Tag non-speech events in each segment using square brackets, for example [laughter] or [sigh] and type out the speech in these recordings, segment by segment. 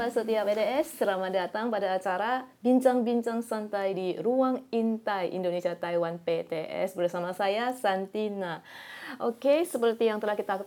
Sobat Setia BDS, selamat datang pada acara Bincang-Bincang Santai di Ruang Intai Indonesia Taiwan PTS bersama saya Santina. Oke, seperti yang telah kita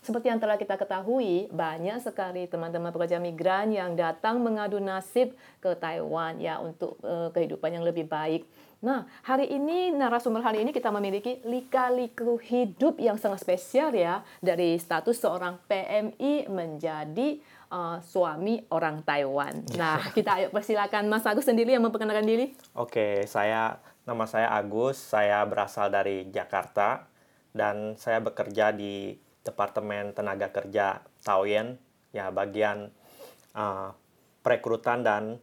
seperti yang telah kita ketahui, banyak sekali teman-teman pekerja migran yang datang mengadu nasib ke Taiwan ya untuk uh, kehidupan yang lebih baik. Nah, hari ini narasumber hari ini kita memiliki lika-liku hidup yang sangat spesial ya dari status seorang PMI menjadi uh, suami orang Taiwan. Nah, kita ayo persilakan Mas Agus sendiri yang memperkenalkan diri. Oke, saya nama saya Agus, saya berasal dari Jakarta dan saya bekerja di Departemen Tenaga Kerja Taoyen, ya bagian uh, perekrutan dan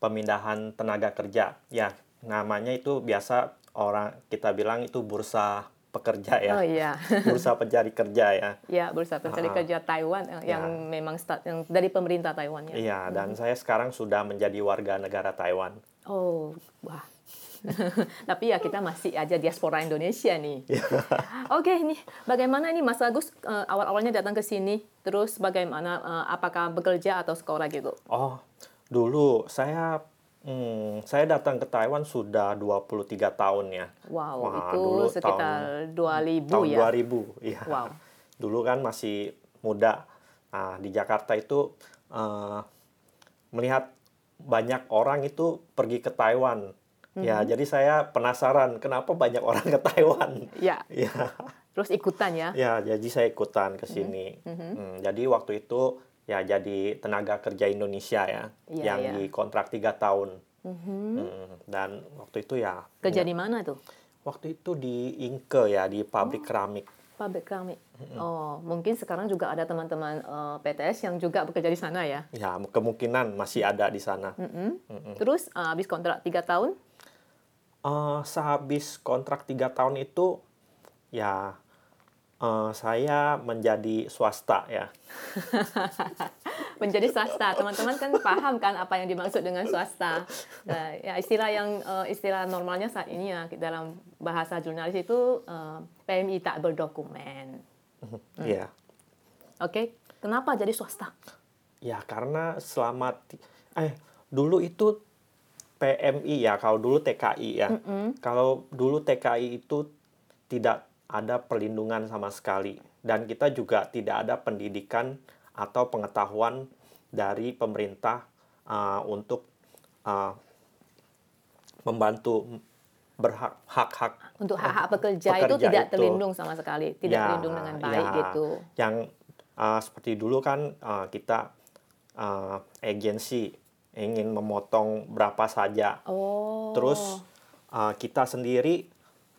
pemindahan tenaga kerja. Ya, namanya itu biasa orang kita bilang itu bursa pekerja ya. Oh iya. [laughs] bursa pencari kerja ya. Ya, bursa pencari uh, kerja Taiwan yang, ya. memang start yang dari pemerintah Taiwan ya. Iya, dan hmm. saya sekarang sudah menjadi warga negara Taiwan. Oh, wah. [laughs] Tapi ya kita masih aja diaspora Indonesia nih. Ya. [laughs] Oke, okay, nih bagaimana ini Mas Agus uh, awal-awalnya datang ke sini, terus bagaimana uh, apakah bekerja atau sekolah gitu? Oh, dulu saya Hmm, saya datang ke Taiwan sudah 23 tahun ya. Wow, Wah, itu dulu sekitar tahun, 2000 tahun ya. 2000, iya. Wow. Dulu kan masih muda. Nah, di Jakarta itu uh, melihat banyak orang itu pergi ke Taiwan. Mm-hmm. Ya, mhm. jadi saya penasaran kenapa banyak orang ke Taiwan. Ya. [laughs] ya. Terus ikutan ya? Ya, jadi saya ikutan ke sini. Mm-hmm. Hmm, jadi waktu itu ya jadi tenaga kerja Indonesia ya, ya yang ya. dikontrak tiga tahun. Mm-hmm. Hmm, dan waktu itu ya. Kerja ya, di mana tuh? Waktu itu di Inke ya di pabrik oh, keramik. Pabrik keramik. Mm-hmm. Oh, mungkin sekarang juga ada teman-teman uh, eh, PTS yang juga bekerja di sana ya? Ya, kemungkinan masih ada di sana. Mm-hmm. Mm-hmm. Terus uh, habis kontrak tiga tahun? Uh, sehabis kontrak tiga tahun itu ya uh, saya menjadi swasta ya. [laughs] menjadi swasta, teman-teman kan paham kan apa yang dimaksud dengan swasta. Uh, ya istilah yang uh, istilah normalnya saat ini ya dalam bahasa jurnalis itu uh, PMI tak berdokumen. [laughs] Iya. Hmm. Oke, okay. kenapa jadi swasta? Ya karena selama eh dulu itu PMI ya, kalau dulu TKI ya. Mm -hmm. Kalau dulu TKI itu tidak ada perlindungan sama sekali. Dan kita juga tidak ada pendidikan atau pengetahuan dari pemerintah uh, untuk uh, membantu berhak hak-hak untuk hak-hak pekerja, pekerja itu tidak itu, terlindung sama sekali tidak ya, terlindung dengan baik ya, gitu. Yang uh, seperti dulu kan uh, kita uh, agensi ingin memotong berapa saja. Oh. terus uh, kita sendiri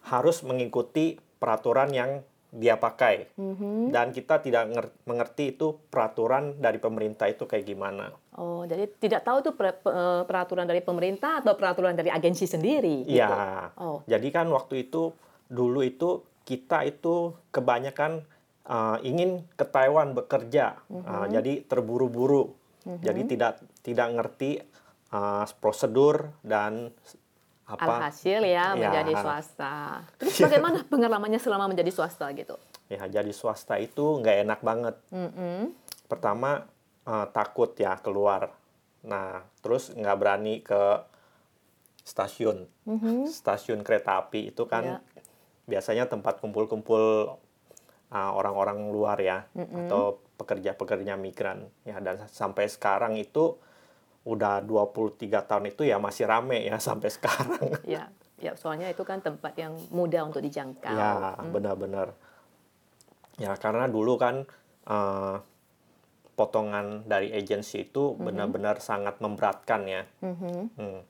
harus mengikuti peraturan yang dia pakai mm-hmm. dan kita tidak mengerti itu peraturan dari pemerintah itu kayak gimana. Oh, jadi tidak tahu itu eh, peraturan dari pemerintah atau peraturan dari agensi sendiri? Iya. Gitu? Oh. Jadi kan waktu itu dulu itu kita itu kebanyakan uh, ingin ke Taiwan bekerja, mm-hmm. uh, jadi terburu-buru, mm-hmm. jadi tidak tidak ngerti uh, prosedur dan apa alhasil ya, ya menjadi swasta. Terus bagaimana pengalamannya selama menjadi swasta gitu? Ya jadi swasta itu nggak enak banget. Mm -hmm. Pertama uh, takut ya keluar. Nah terus nggak berani ke stasiun, mm -hmm. stasiun kereta api itu kan yeah. biasanya tempat kumpul-kumpul uh, orang-orang luar ya mm -hmm. atau pekerja-pekerja migran ya dan sampai sekarang itu udah 23 tahun itu ya masih rame ya sampai sekarang. [laughs] Ya, ya soalnya itu kan tempat yang mudah untuk dijangkau. Ya, hmm. benar-benar. Ya, karena dulu kan uh, potongan dari agensi itu mm-hmm. benar-benar sangat memberatkan ya. Mm-hmm. Hmm.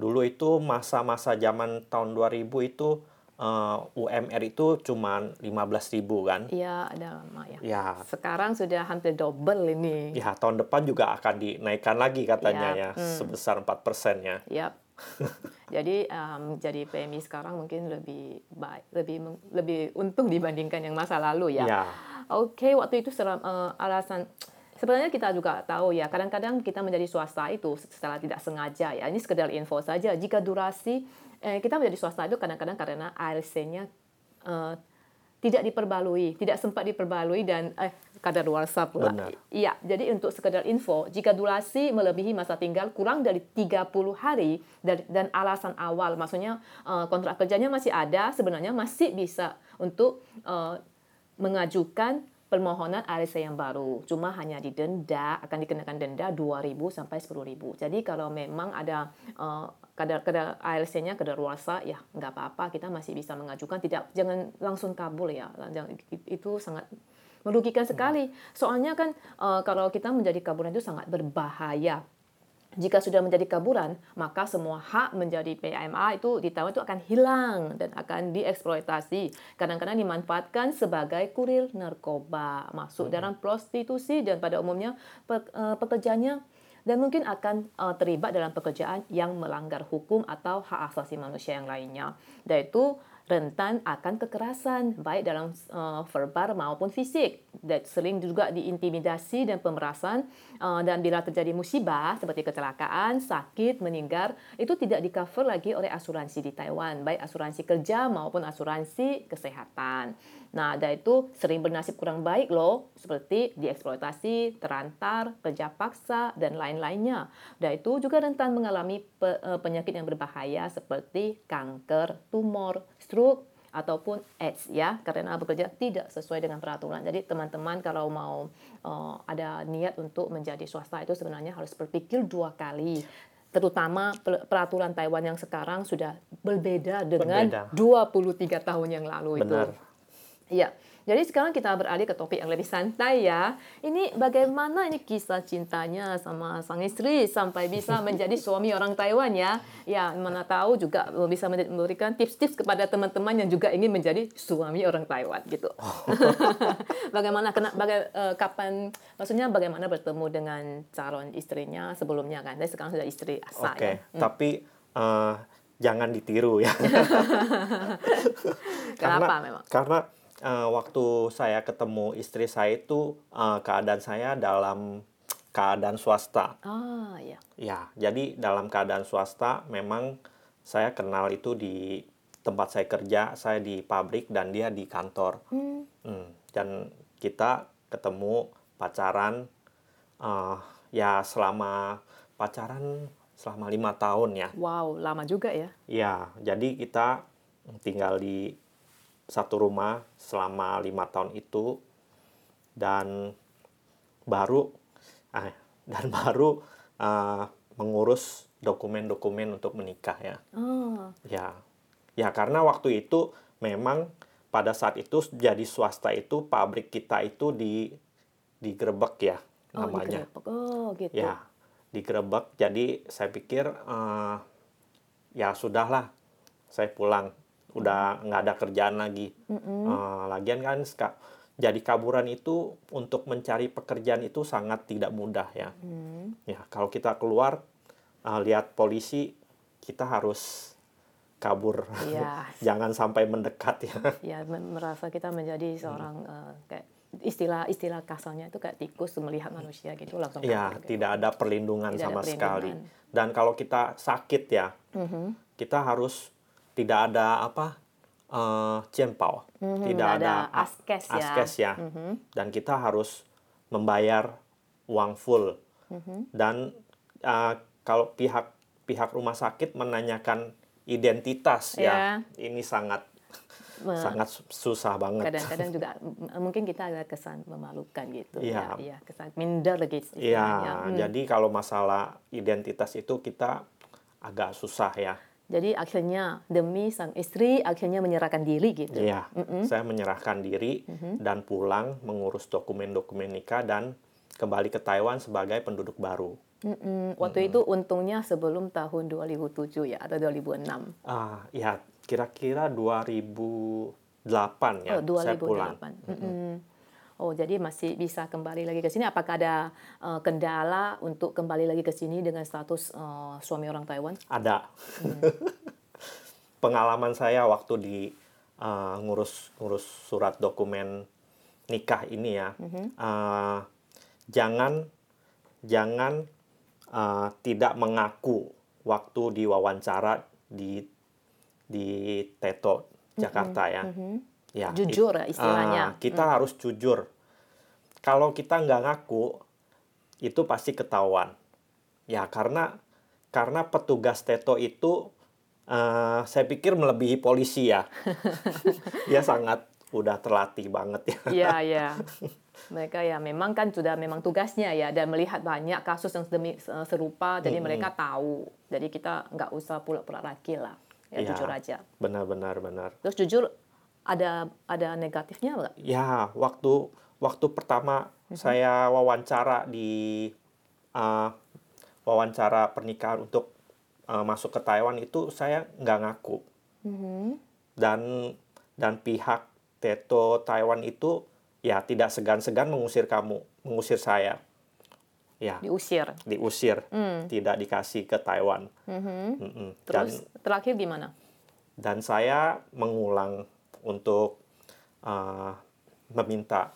Dulu itu masa-masa zaman tahun 2000 itu uh, eh, UMR itu cuma 15 ribu kan? Iya, ada lama ya. ya. Sekarang sudah hampir double ini. Ya, tahun depan juga akan dinaikkan lagi katanya ya, ya hmm. sebesar 4 persen ya. Yap. [laughs] jadi um, jadi PMI sekarang mungkin lebih baik, lebih lebih untung dibandingkan yang masa lalu ya. ya. Oke, okay, waktu itu seram, uh, alasan sebenarnya kita juga tahu ya, kadang-kadang kita menjadi swasta itu secara tidak sengaja ya. Ini sekedar info saja. Jika durasi eh, kita menjadi swasta itu kadang-kadang karena ARC-nya uh, tidak diperbalui, tidak sempat diperbalui dan eh kadaluarsa pula. Benar. Iya, jadi untuk sekedar info, jika durasi melebihi masa tinggal kurang dari 30 hari dan, dan alasan awal, maksudnya uh, kontrak kerjanya masih ada, sebenarnya masih bisa untuk uh, mengajukan permohonan ALC yang baru. Cuma hanya didenda, akan dikenakan denda 2.000 sampai 10.000. Jadi kalau memang ada uh, kadar kadar ALC-nya kadar luarsa ya nggak apa-apa. Kita masih bisa mengajukan. Tidak jangan langsung kabul ya. Itu sangat merugikan sekali. Soalnya kan uh, kalau kita menjadi kaburan itu sangat berbahaya. Jika sudah menjadi kaburan, maka semua hak menjadi PMA itu di Taiwan itu akan hilang dan akan dieksploitasi. Kadang-kadang dimanfaatkan sebagai kurir narkoba, masuk hmm. dalam prostitusi dan pada umumnya pe, uh, pekerjanya dan mungkin akan uh, terlibat dalam pekerjaan yang melanggar hukum atau hak asasi manusia yang lainnya. Dan itu rentan akan kekerasan baik dalam uh, verbal maupun fisik dan sering juga diintimidasi dan pemerasan uh, dan bila terjadi musibah seperti kecelakaan, sakit, meninggal itu tidak di cover lagi oleh asuransi di Taiwan baik asuransi kerja maupun asuransi kesehatan. Nah, ada itu sering bernasib kurang baik loh, seperti dieksploitasi, terantar, kerja paksa, dan lain-lainnya. Dan itu juga rentan mengalami pe eh, penyakit yang berbahaya seperti kanker, tumor, stroke, ataupun AIDS ya karena bekerja tidak sesuai dengan peraturan. Jadi teman-teman kalau mau uh, ada niat untuk menjadi swasta itu sebenarnya harus berpikir dua kali terutama peraturan Taiwan yang sekarang sudah berbeda dengan berbeda. 23 tahun yang lalu Benar. itu. Iya. Jadi sekarang kita beralih ke topik yang lebih santai ya. Ini bagaimana ini kisah cintanya sama sang istri sampai bisa [laughs] menjadi suami orang Taiwan ya. Ya, mana tahu juga bisa memberikan tips-tips kepada teman-teman yang juga ingin menjadi suami orang Taiwan gitu. [laughs] [laughs] bagaimana kena baga, uh, kapan maksudnya bagaimana bertemu dengan calon istrinya sebelumnya kan. Dan sekarang sudah istri asa Oke, okay. ya. Hmm. tapi uh, jangan ditiru ya. Kenapa karena, memang? Karena uh, waktu saya ketemu istri saya itu uh, keadaan saya dalam keadaan swasta. Ah, ya. Ya, jadi dalam keadaan swasta memang saya kenal itu di tempat saya kerja, saya di pabrik dan dia di kantor. Hmm. Hmm, dan kita ketemu pacaran uh, ya selama pacaran selama lima tahun ya. Wow, lama juga ya? Ya, jadi kita tinggal di satu rumah selama lima tahun itu dan baru eh, dan [laughs] baru uh, mengurus dokumen-dokumen untuk menikah ya. Oh. Ya, ya karena waktu itu memang pada saat itu jadi swasta itu pabrik kita itu di digerebek ya oh, namanya. Digerebek. Oh gitu. Ya, digerebek. Jadi saya pikir uh, ya sudahlah, saya pulang udah nggak ada kerjaan lagi. Mm-hmm. Uh, lagian kan jadi kaburan itu untuk mencari pekerjaan itu sangat tidak mudah ya. Mm. Ya kalau kita keluar uh, lihat polisi kita harus kabur, yeah. [laughs] jangan sampai mendekat ya. [laughs] Ya merasa kita menjadi seorang hmm. uh, kayak istilah-istilah kasarnya itu kayak tikus melihat manusia gitu langsung. Ya gitu. tidak ada perlindungan tidak sama ada perlindungan. sekali. Dan kalau kita sakit ya, mm-hmm. kita harus tidak ada apa uh, cempau, mm-hmm, tidak ada, ada askes ya, askes ya. Mm-hmm. dan kita harus membayar uang full mm-hmm. dan uh, kalau pihak pihak rumah sakit menanyakan identitas yeah. ya ini sangat [laughs] sangat susah banget. Kadang-kadang juga [laughs] mungkin kita ada kesan memalukan gitu. Iya. Ya, ya kesan minder lagi. Iya. Hmm. Jadi kalau masalah identitas itu kita agak susah ya. Jadi akhirnya demi sang istri akhirnya menyerahkan diri gitu. Iya, mm -mm. saya menyerahkan diri mm -hmm. dan pulang mengurus dokumen-dokumen nikah dan kembali ke Taiwan sebagai penduduk baru. Mm -mm. Waktu mm -mm. itu untungnya sebelum tahun 2007 ya atau 2006? Ah, ya kira-kira 2008 ya. Oh, 2008. Saya pulang. Mm -mm. Oh, jadi masih bisa kembali lagi ke sini. Apakah ada uh, kendala untuk kembali lagi ke sini dengan status uh, suami orang Taiwan? Ada. Hmm. [laughs] Pengalaman saya waktu di uh, ngurus ngurus surat dokumen nikah ini ya, mm-hmm. uh, jangan jangan uh, tidak mengaku waktu diwawancara di di Teto Jakarta mm-hmm. ya. Mm-hmm. Ya, Jujur ya istilahnya. ah, kita harus jujur. Kalau kita nggak ngaku, itu pasti ketahuan. Ya, karena karena petugas Teto itu eh, saya pikir melebihi polisi ya. [laughs] Dia sangat udah terlatih banget ya. Iya, iya. Mereka ya memang kan sudah memang tugasnya ya dan melihat banyak kasus yang sedemi eh, serupa jadi mereka tahu. Jadi kita nggak usah pura-pura laki lah. Ya, Iya. jujur aja. Benar-benar benar. Terus jujur ada ada negatifnya nggak? Ya, waktu waktu pertama saya wawancara di uh, wawancara pernikahan untuk uh, masuk ke Taiwan itu saya nggak ngaku. Dan dan pihak Teto Taiwan itu ya tidak segan-segan mengusir kamu, mengusir saya. Ya, Diusir. diusir, tidak dikasih ke Taiwan. Mm-mm. Dan Terus terakhir gimana? dan saya mengulang untuk uh, meminta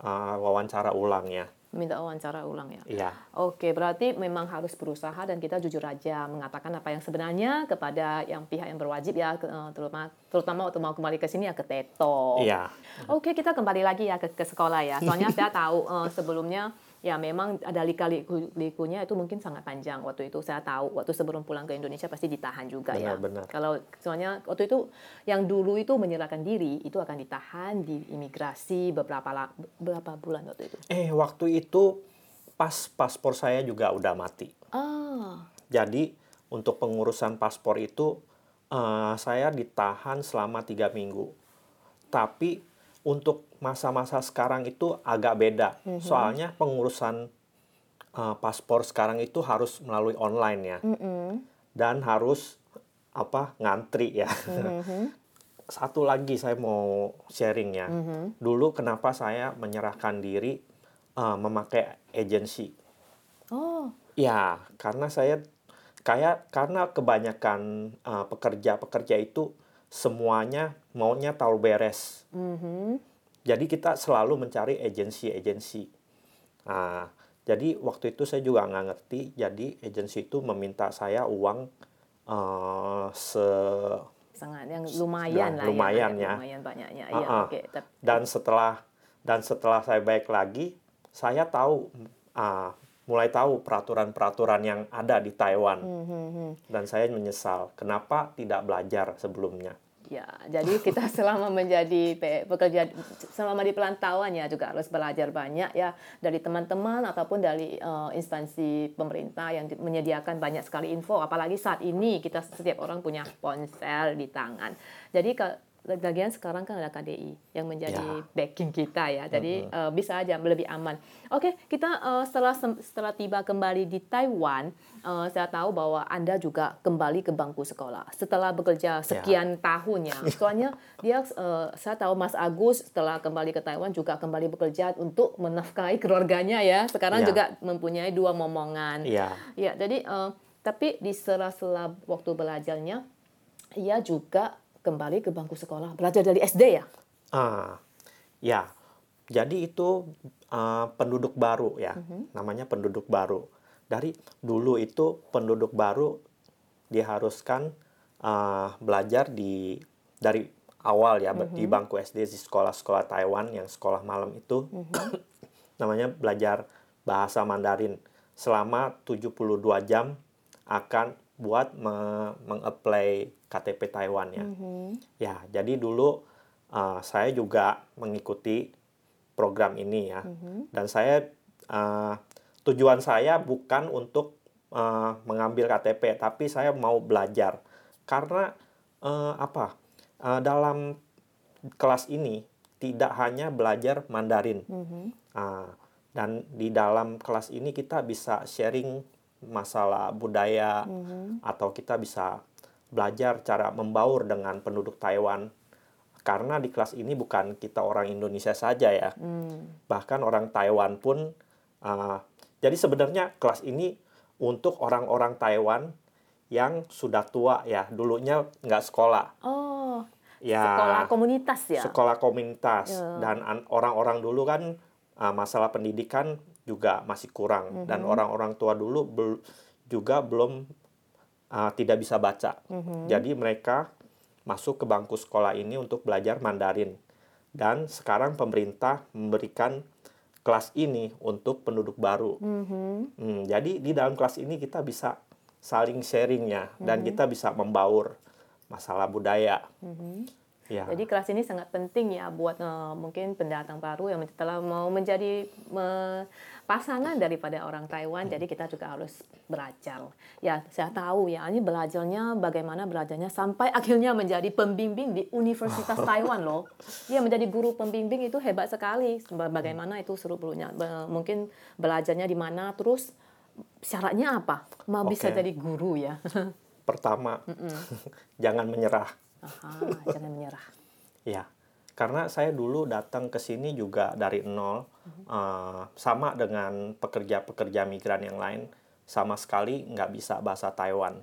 uh, wawancara ulang ya. Minta wawancara ulang ya. Iya, Oke, berarti memang harus berusaha dan kita jujur aja mengatakan apa yang sebenarnya kepada yang pihak yang berwajib ya, eh, terutama terutama waktu mau kembali ke sini ya ke Teto. iya, Oke, kita kembali lagi ya ke, ke sekolah ya. Soalnya [laughs] saya tahu eh, sebelumnya ya memang ada lika-likunya itu mungkin sangat panjang waktu itu saya tahu waktu sebelum pulang ke Indonesia pasti ditahan juga ya. Benar, benar. Kalau soalnya waktu itu yang dulu itu menyerahkan diri itu akan ditahan di imigrasi beberapa beberapa bulan waktu itu. Eh, waktu itu pas paspor saya juga udah mati. Ah, Jadi untuk pengurusan paspor itu eh, saya ditahan selama tiga minggu. Tapi untuk masa-masa sekarang itu agak beda. Soalnya pengurusan eh, paspor sekarang itu harus melalui online ya. Dan harus apa ngantri ya. [laughs] Satu lagi saya mau sharing ya. Dulu kenapa saya menyerahkan diri eh, memakai agensi? oh, Ya, karena saya kayak karena kebanyakan uh, pekerja-pekerja itu semuanya maunya tahu beres. Jadi kita selalu mencari agensi-agensi. Nah, jadi waktu itu saya juga nggak ngerti. Jadi agensi itu meminta saya uang uh, se sangat yang lumayan Ya, lah lumayan ya, ya. lumayan banyaknya ah. oke Tapi- dan setelah dan setelah saya baik lagi, saya tahu ah, mulai tahu peraturan-peraturan yang ada di Taiwan. Dan saya menyesal kenapa tidak belajar sebelumnya. ya jadi kita [laughs] selama menjadi pe- pekerja selama di pelantauan ya juga harus belajar banyak ya dari teman-teman ataupun dari eh, instansi pemerintah yang di- menyediakan banyak sekali info apalagi saat ini kita setiap orang punya ponsel di tangan jadi ke lagian sekarang kan ada KDI yang menjadi Ya. backing kita ya. Jadi eh, bisa aja lebih aman. Oke, kita eh, setelah setelah tiba kembali di Taiwan, eh, saya tahu bahwa Anda juga kembali ke bangku sekolah setelah bekerja sekian tahun ya. Soalnya dia eh, saya tahu Mas Agus setelah kembali ke Taiwan juga kembali bekerja untuk menafkahi keluarganya ya. Sekarang Ya. juga mempunyai dua momongan. Iya, Ya, jadi eh, tapi di sela-sela waktu belajarnya, ia juga kembali ke bangku sekolah belajar dari SD ya. ah, ya. Jadi itu ah, penduduk baru ya, namanya penduduk baru. Dari dulu itu penduduk baru diharuskan ah, belajar di dari awal ya di bangku SD di sekolah-sekolah Taiwan yang sekolah malam itu [coughs] namanya belajar bahasa Mandarin selama 72 jam akan buat me- mengapply KTP Taiwan ya. Ya, jadi dulu uh, saya juga mengikuti program ini ya. Dan saya uh, tujuan saya bukan untuk uh, mengambil KTP, tapi saya mau belajar. Karena uh, apa? Uh, dalam kelas ini tidak hanya belajar Mandarin. Ah, dan di dalam kelas ini kita bisa sharing masalah budaya atau kita bisa belajar cara membaur dengan penduduk Taiwan. Karena di kelas ini bukan kita orang Indonesia saja ya. Bahkan orang Taiwan pun ah, jadi sebenarnya kelas ini untuk orang-orang Taiwan yang sudah tua ya dulunya nggak sekolah. Oh, ya. sekolah komunitas ya. sekolah komunitas. Ya. dan an- orang-orang dulu kan uh, masalah pendidikan juga masih kurang Mhm. dan orang-orang tua dulu bel- juga belum uh, tidak bisa baca Mhm. jadi mereka masuk ke bangku sekolah ini untuk belajar Mandarin. Dan sekarang pemerintah memberikan kelas ini untuk penduduk baru. Hmm, jadi di dalam kelas ini kita bisa saling sharingnya dan kita bisa membaur masalah budaya. Ya. Jadi kelas ini sangat penting ya buat uh, mungkin pendatang baru yang telah mau menjadi me, pasangan daripada orang Taiwan. Jadi kita juga harus belajar. Ya, saya tahu ya, ini belajarnya bagaimana belajarnya sampai [laughs] akhirnya menjadi pembimbing di Universitas Taiwan loh. Dia [laughs] menjadi guru pembimbing itu hebat sekali. Bagaimana itu seru dulunya. Mungkin belajarnya di mana terus syaratnya apa? Mau bisa Oke. jadi guru ya. [laughs] Pertama, jangan menyerah. Aha, [laughs] jangan menyerah. Ya, karena saya dulu datang ke sini juga dari nol, eh, sama dengan pekerja-pekerja migran yang lain, sama sekali nggak bisa bahasa Taiwan.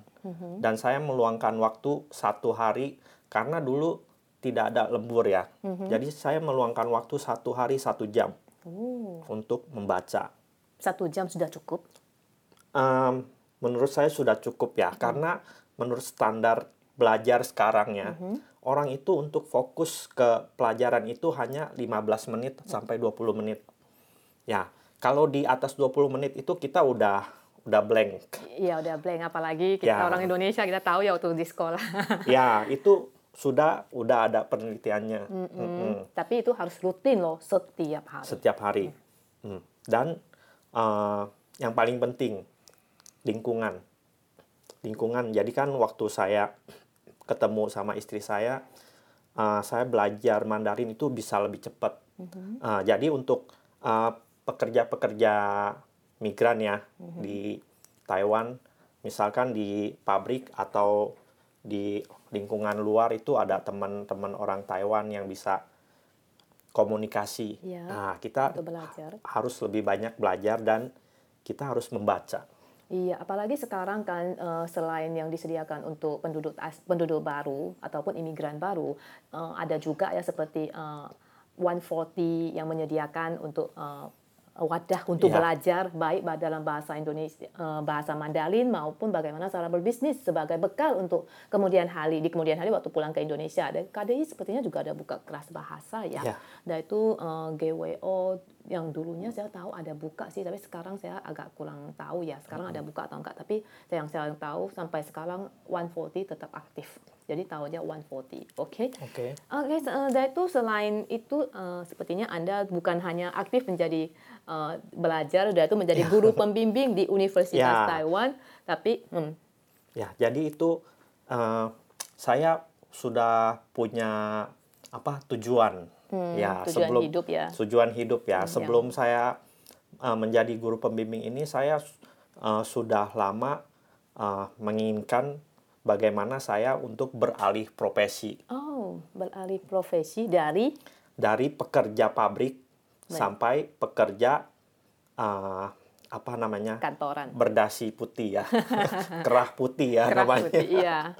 Dan saya meluangkan waktu satu hari, karena dulu tidak ada lembur ya. Jadi saya meluangkan waktu satu hari satu jam Oh, untuk membaca. satu jam sudah cukup. Em, menurut saya sudah cukup ya, karena menurut standar belajar sekarang ya, orang itu untuk fokus ke pelajaran itu hanya 15 menit sampai 20 menit. Ya, kalau di atas 20 menit itu kita udah udah blank. Iya udah blank apalagi kita Ya. orang Indonesia kita tahu ya waktu di sekolah. [laughs] ya, itu sudah udah ada penelitiannya. Mm-mm. Mm-mm. Tapi itu harus rutin loh setiap hari. setiap hari. Hmm. Dan eh, yang paling penting lingkungan. Lingkungan. Jadi kan waktu saya ketemu sama istri saya, eh, saya belajar Mandarin itu bisa lebih cepat. Eh, jadi untuk eh, pekerja-pekerja migran ya di Taiwan, misalkan di pabrik atau di lingkungan luar itu ada teman-teman orang Taiwan yang bisa komunikasi. Iya. Nah, kita belajar. harus lebih banyak belajar dan kita harus membaca. Iya, apalagi sekarang kan eh, selain yang disediakan untuk penduduk as- penduduk baru ataupun imigran baru, eh, ada juga ya seperti eh, 140 yang menyediakan untuk eh, wadah untuk Iya. belajar baik ba- dalam bahasa Indonesia, bahasa Mandarin maupun bagaimana cara berbisnis sebagai bekal untuk kemudian hari di kemudian hari waktu pulang ke Indonesia. Dan KDI sepertinya juga ada buka kelas bahasa ya. Iya. Dan itu eh, GWO yang dulunya saya tahu ada buka sih, tapi sekarang saya agak kurang tahu ya. Sekarang ada buka atau enggak, tapi yang saya tahu sampai sekarang 140 tetap aktif. Jadi tahu aja 140. Oke. Oke. Oke, se- eh, itu selain itu eh, sepertinya Anda bukan hanya aktif menjadi eh, belajar, dan itu menjadi guru [laughs] pembimbing di Universitas Ya. Taiwan, tapi hmm, Ya, jadi itu eh, saya sudah punya apa tujuan ya tujuan sebelum hidup ya. tujuan hidup ya. Hmm, sebelum saya eh, menjadi guru pembimbing ini saya eh, sudah lama eh, menginginkan bagaimana saya untuk beralih profesi. Oh beralih profesi dari? Dari pekerja pabrik sampai pekerja eh, apa namanya? Kantoran. berdasi putih ya. [laughs] Kerah putih ya Kerah namanya. putih, iya. [laughs]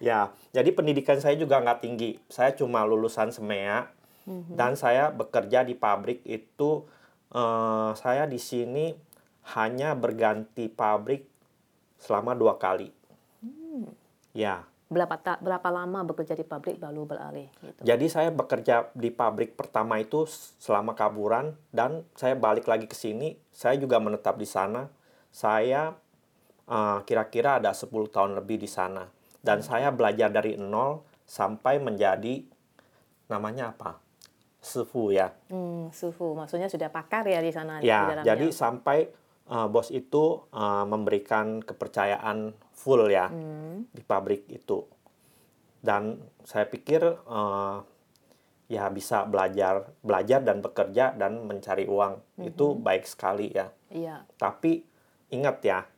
Ya, jadi pendidikan saya juga nggak tinggi. Saya cuma lulusan SEMEA dan saya bekerja di pabrik itu eh, saya di sini hanya berganti pabrik selama dua kali. Ya, Berapa ta- berapa lama bekerja di pabrik baru beralih gitu. jadi saya bekerja di pabrik pertama itu selama kaburan dan saya balik lagi ke sini. Saya juga menetap di sana. Saya eh, kira-kira ada 10 tahun lebih di sana. Dan saya belajar dari nol sampai menjadi namanya apa? Sefu ya. Hmm, suhu maksudnya sudah pakar ya di sana di Ya, dalamnya. jadi sampai eh, bos itu eh, memberikan kepercayaan full ya di pabrik itu. Dan saya pikir eh, ya bisa belajar, belajar dan bekerja dan mencari uang itu baik sekali ya. Iya. Tapi ingat ya,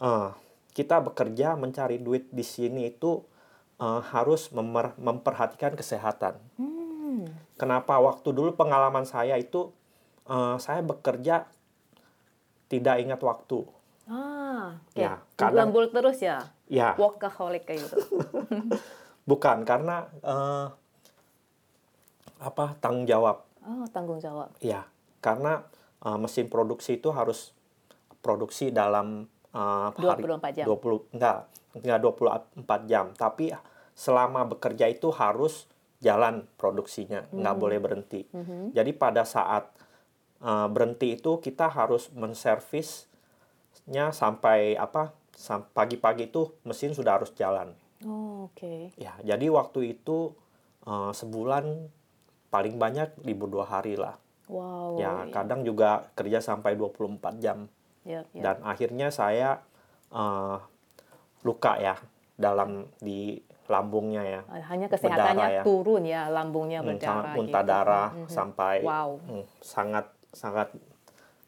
eh, kita bekerja mencari duit di sini itu eh, harus memperhatikan kesehatan. Hmm. Kenapa waktu dulu pengalaman saya itu eh, saya bekerja tidak ingat waktu. Ah, oke. Ya, kadang- Lembur terus ya. Ya, Workaholic kayak gitu. [laughs] bukan karena eh, apa tanggung jawab. Oh, tanggung jawab. Ya, karena eh, mesin produksi itu harus produksi dalam hari 24 jam. 20 enggak, enggak 24 jam, tapi selama bekerja itu harus jalan produksinya, nggak boleh berhenti. Jadi pada saat uh, berhenti itu kita harus menservisnya sampai apa? sam- Pagi-pagi itu mesin sudah harus jalan. Oh, oke. Ya, jadi waktu itu uh, sebulan paling banyak libur dua hari lah. Wow. ya, iya. kadang juga kerja sampai 24 jam. Yap, yap. Dan akhirnya saya uh, luka ya dalam di lambungnya ya. Hanya kesehatannya berdarah ya. turun ya, lambungnya Hmm, berdarah sangat muntah gitu. darah Mhm. sampai Wow. hmm, sangat sangat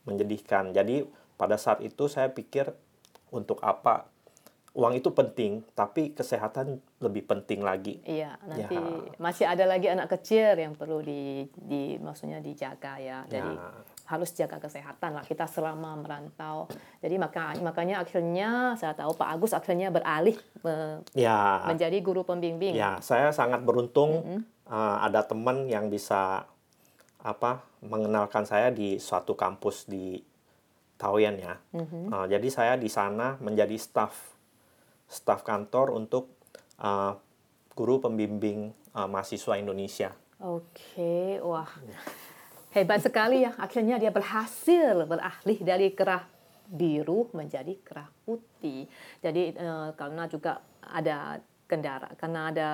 menyedihkan. Jadi pada saat itu saya pikir untuk apa uang itu penting, tapi kesehatan lebih penting lagi. Iya, nanti Ya. masih ada lagi anak kecil yang perlu di, di maksudnya dijaga ya. Jadi Ya. Harus jaga kesehatan lah kita selama merantau. Jadi maka makanya akhirnya saya tahu Pak Agus akhirnya beralih me- Ya, menjadi guru pembimbing. ya saya sangat beruntung uh, ada teman yang bisa apa mengenalkan saya di suatu kampus di Taoyuan ya. Uh, jadi saya di sana menjadi staf staf kantor untuk uh, guru pembimbing uh, mahasiswa Indonesia. Oke, wah. Hebat sekali ya. Akhirnya dia berhasil beralih dari kerah biru menjadi kerah putih. Jadi eh, karena juga ada kendara, karena ada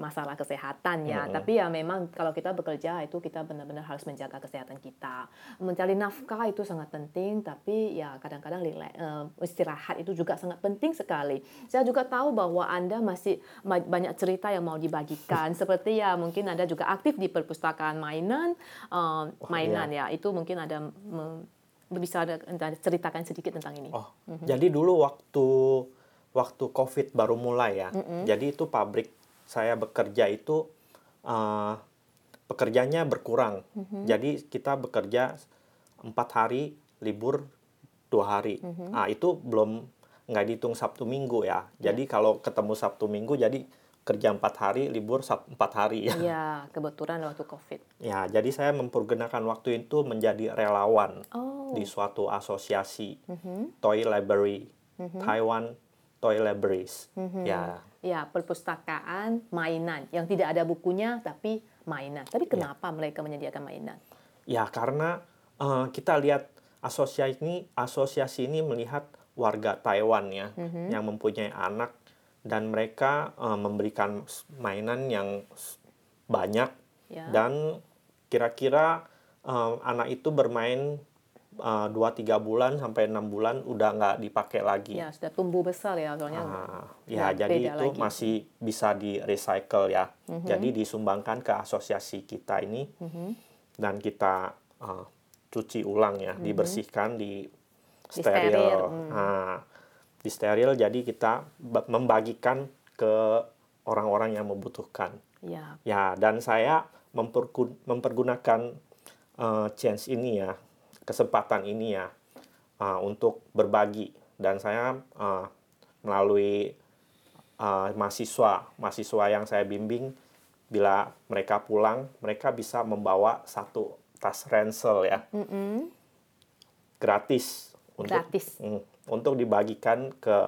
masalah kesehatan ya. Tapi ya memang kalau kita bekerja itu kita benar-benar harus menjaga kesehatan kita. Mencari nafkah itu sangat penting, tapi ya kadang-kadang eh, istirahat itu juga sangat penting sekali. Saya juga tahu bahwa Anda masih ma- banyak cerita yang mau dibagikan. [laughs] Seperti ya mungkin Anda juga aktif di perpustakaan mainan, eh, mainan ya. Itu mungkin ada bisa Anda ceritakan sedikit tentang ini. Oh, jadi dulu waktu waktu COVID baru mulai ya. Jadi itu pabrik saya bekerja itu uh, pekerjanya berkurang. Jadi kita bekerja empat hari, libur dua hari. Ah itu belum nggak dihitung Sabtu Minggu ya. Jadi kalau ketemu Sabtu Minggu, jadi kerja empat hari, libur empat hari ya. [laughs] Iya, kebetulan waktu COVID. Ya, jadi saya mempergunakan waktu itu menjadi relawan Oh, di suatu asosiasi Toy Library, Taiwan Toy Libraries. Ya, ya perpustakaan mainan yang tidak ada bukunya tapi mainan. Tapi kenapa mereka menyediakan mainan? ya karena eh, kita lihat asosiasi ini, asosiasi ini melihat warga Taiwan ya yang mempunyai anak dan mereka eh, memberikan mainan yang banyak Ya. dan kira-kira eh, anak itu bermain eh, dua tiga bulan sampai enam bulan udah nggak dipakai lagi. Ya sudah tumbuh besar ya soalnya. Ah, ya, jadi itu lagi. masih bisa di recycle ya. Mhm. Jadi disumbangkan ke asosiasi kita ini dan kita uh, cuci ulang ya, dibersihkan, di steril, steril. hmm. Nah, di steril jadi kita ba- membagikan ke orang-orang yang membutuhkan. Ya, Ya, dan saya mempergu- mempergunakan uh, chance ini ya, kesempatan ini ya, uh, untuk berbagi. Dan saya uh, melalui uh, mahasiswa, mahasiswa yang saya bimbing, bila mereka pulang, mereka bisa membawa satu tas ransel ya, gratis untuk Gratis. Mm, untuk dibagikan ke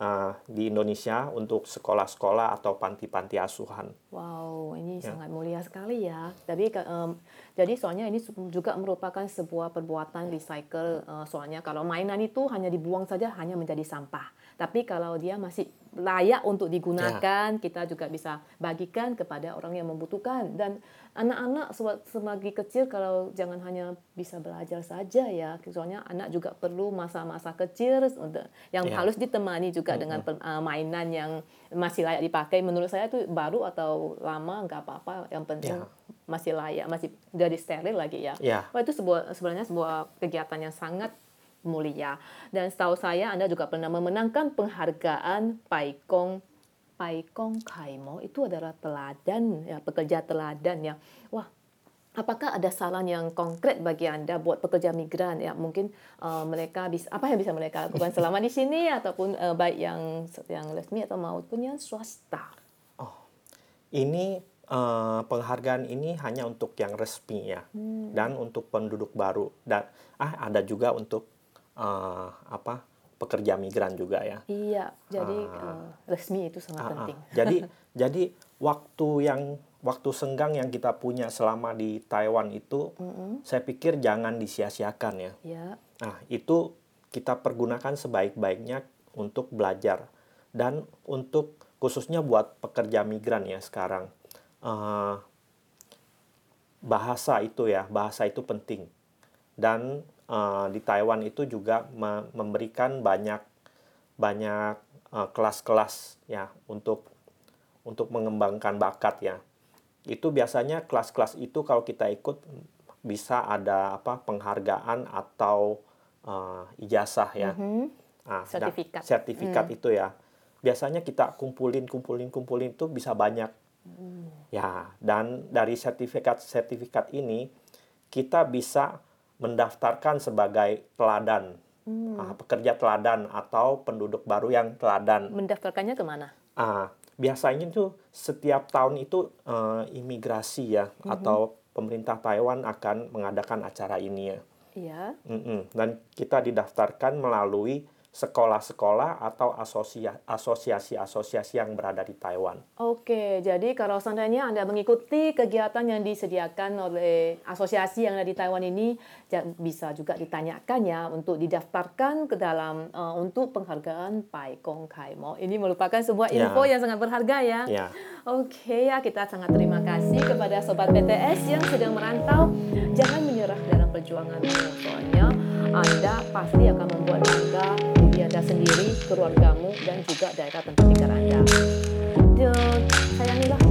uh, di Indonesia untuk sekolah-sekolah atau panti-panti asuhan. Wow, ini Ya. sangat mulia sekali ya. Jadi em, jadi soalnya ini juga merupakan sebuah perbuatan recycle. eh, soalnya kalau mainan itu hanya dibuang saja hanya menjadi sampah. Tapi kalau dia masih layak untuk digunakan, kita juga bisa bagikan kepada orang yang membutuhkan. Dan anak-anak semagi kecil kalau jangan hanya bisa belajar saja ya. Soalnya anak juga perlu masa-masa kecil untuk yang Ya. harus ditemani juga dengan eh, mainan yang masih layak dipakai. Menurut saya itu baru atau lama nggak apa-apa. Yang penting Ya. masih layak, masih dari steril lagi ya. Ya. Wah itu sebuah sebenarnya sebuah kegiatan yang sangat mulia. Dan setahu saya Anda juga pernah memenangkan penghargaan Paikong Paikong Kaimo itu adalah teladan ya pekerja teladan ya. Wah, apakah ada saran yang konkret bagi Anda buat pekerja migran ya? Mungkin eh, mereka bisa apa yang bisa mereka lakukan selama di sini ataupun eh, baik yang yang resmi atau maupun yang swasta. Ini eh, penghargaan ini hanya untuk yang resmi ya, dan untuk penduduk baru dan ah ada juga untuk eh, apa pekerja migran juga ya. Iya, jadi Ah. eh, resmi itu sangat Ah, ah. penting. [laughs] Jadi [laughs] Jadi waktu yang waktu senggang yang kita punya selama di Taiwan itu, saya pikir jangan disia-siakan ya. Ya. Nah, itu kita pergunakan sebaik-baiknya untuk belajar dan untuk khususnya buat pekerja migran ya sekarang. Eh, bahasa itu ya, bahasa itu penting. Dan eh, di Taiwan itu juga me- memberikan banyak banyak eh, kelas-kelas ya untuk untuk mengembangkan bakat ya. Itu biasanya kelas-kelas itu kalau kita ikut bisa ada apa penghargaan atau eh, ijazah ya. Nah, dan Sertifikat. sertifikat itu ya. Biasanya kita kumpulin, kumpulin, kumpulin itu bisa banyak. Ya, dan dari sertifikat-sertifikat ini kita bisa mendaftarkan sebagai teladan, Ah, pekerja teladan atau penduduk baru yang teladan. Mendaftarkannya ke mana? Ah, biasanya tuh setiap tahun itu eh, imigrasi ya atau pemerintah Taiwan akan mengadakan acara ini ya. Iya. Mm-mm. Dan kita didaftarkan melalui sekolah-sekolah atau asosia- asosiasi-asosiasi yang berada di Taiwan. Oke, jadi kalau seandainya Anda mengikuti kegiatan yang disediakan oleh asosiasi yang ada di Taiwan ini, bisa juga ditanyakan ya untuk didaftarkan ke dalam eh, untuk penghargaan Pai Kong Kai Mo. Ini merupakan sebuah Ya. info yang sangat berharga ya. Ya. Oke ya, kita sangat terima kasih kepada Sobat PTS yang sedang merantau. Jangan menyerah dalam perjuanganmu soalnya anda pasti akan membuat bangga diri anda sendiri keluargamu dan juga daerah tempat tinggal anda. De, sayangilah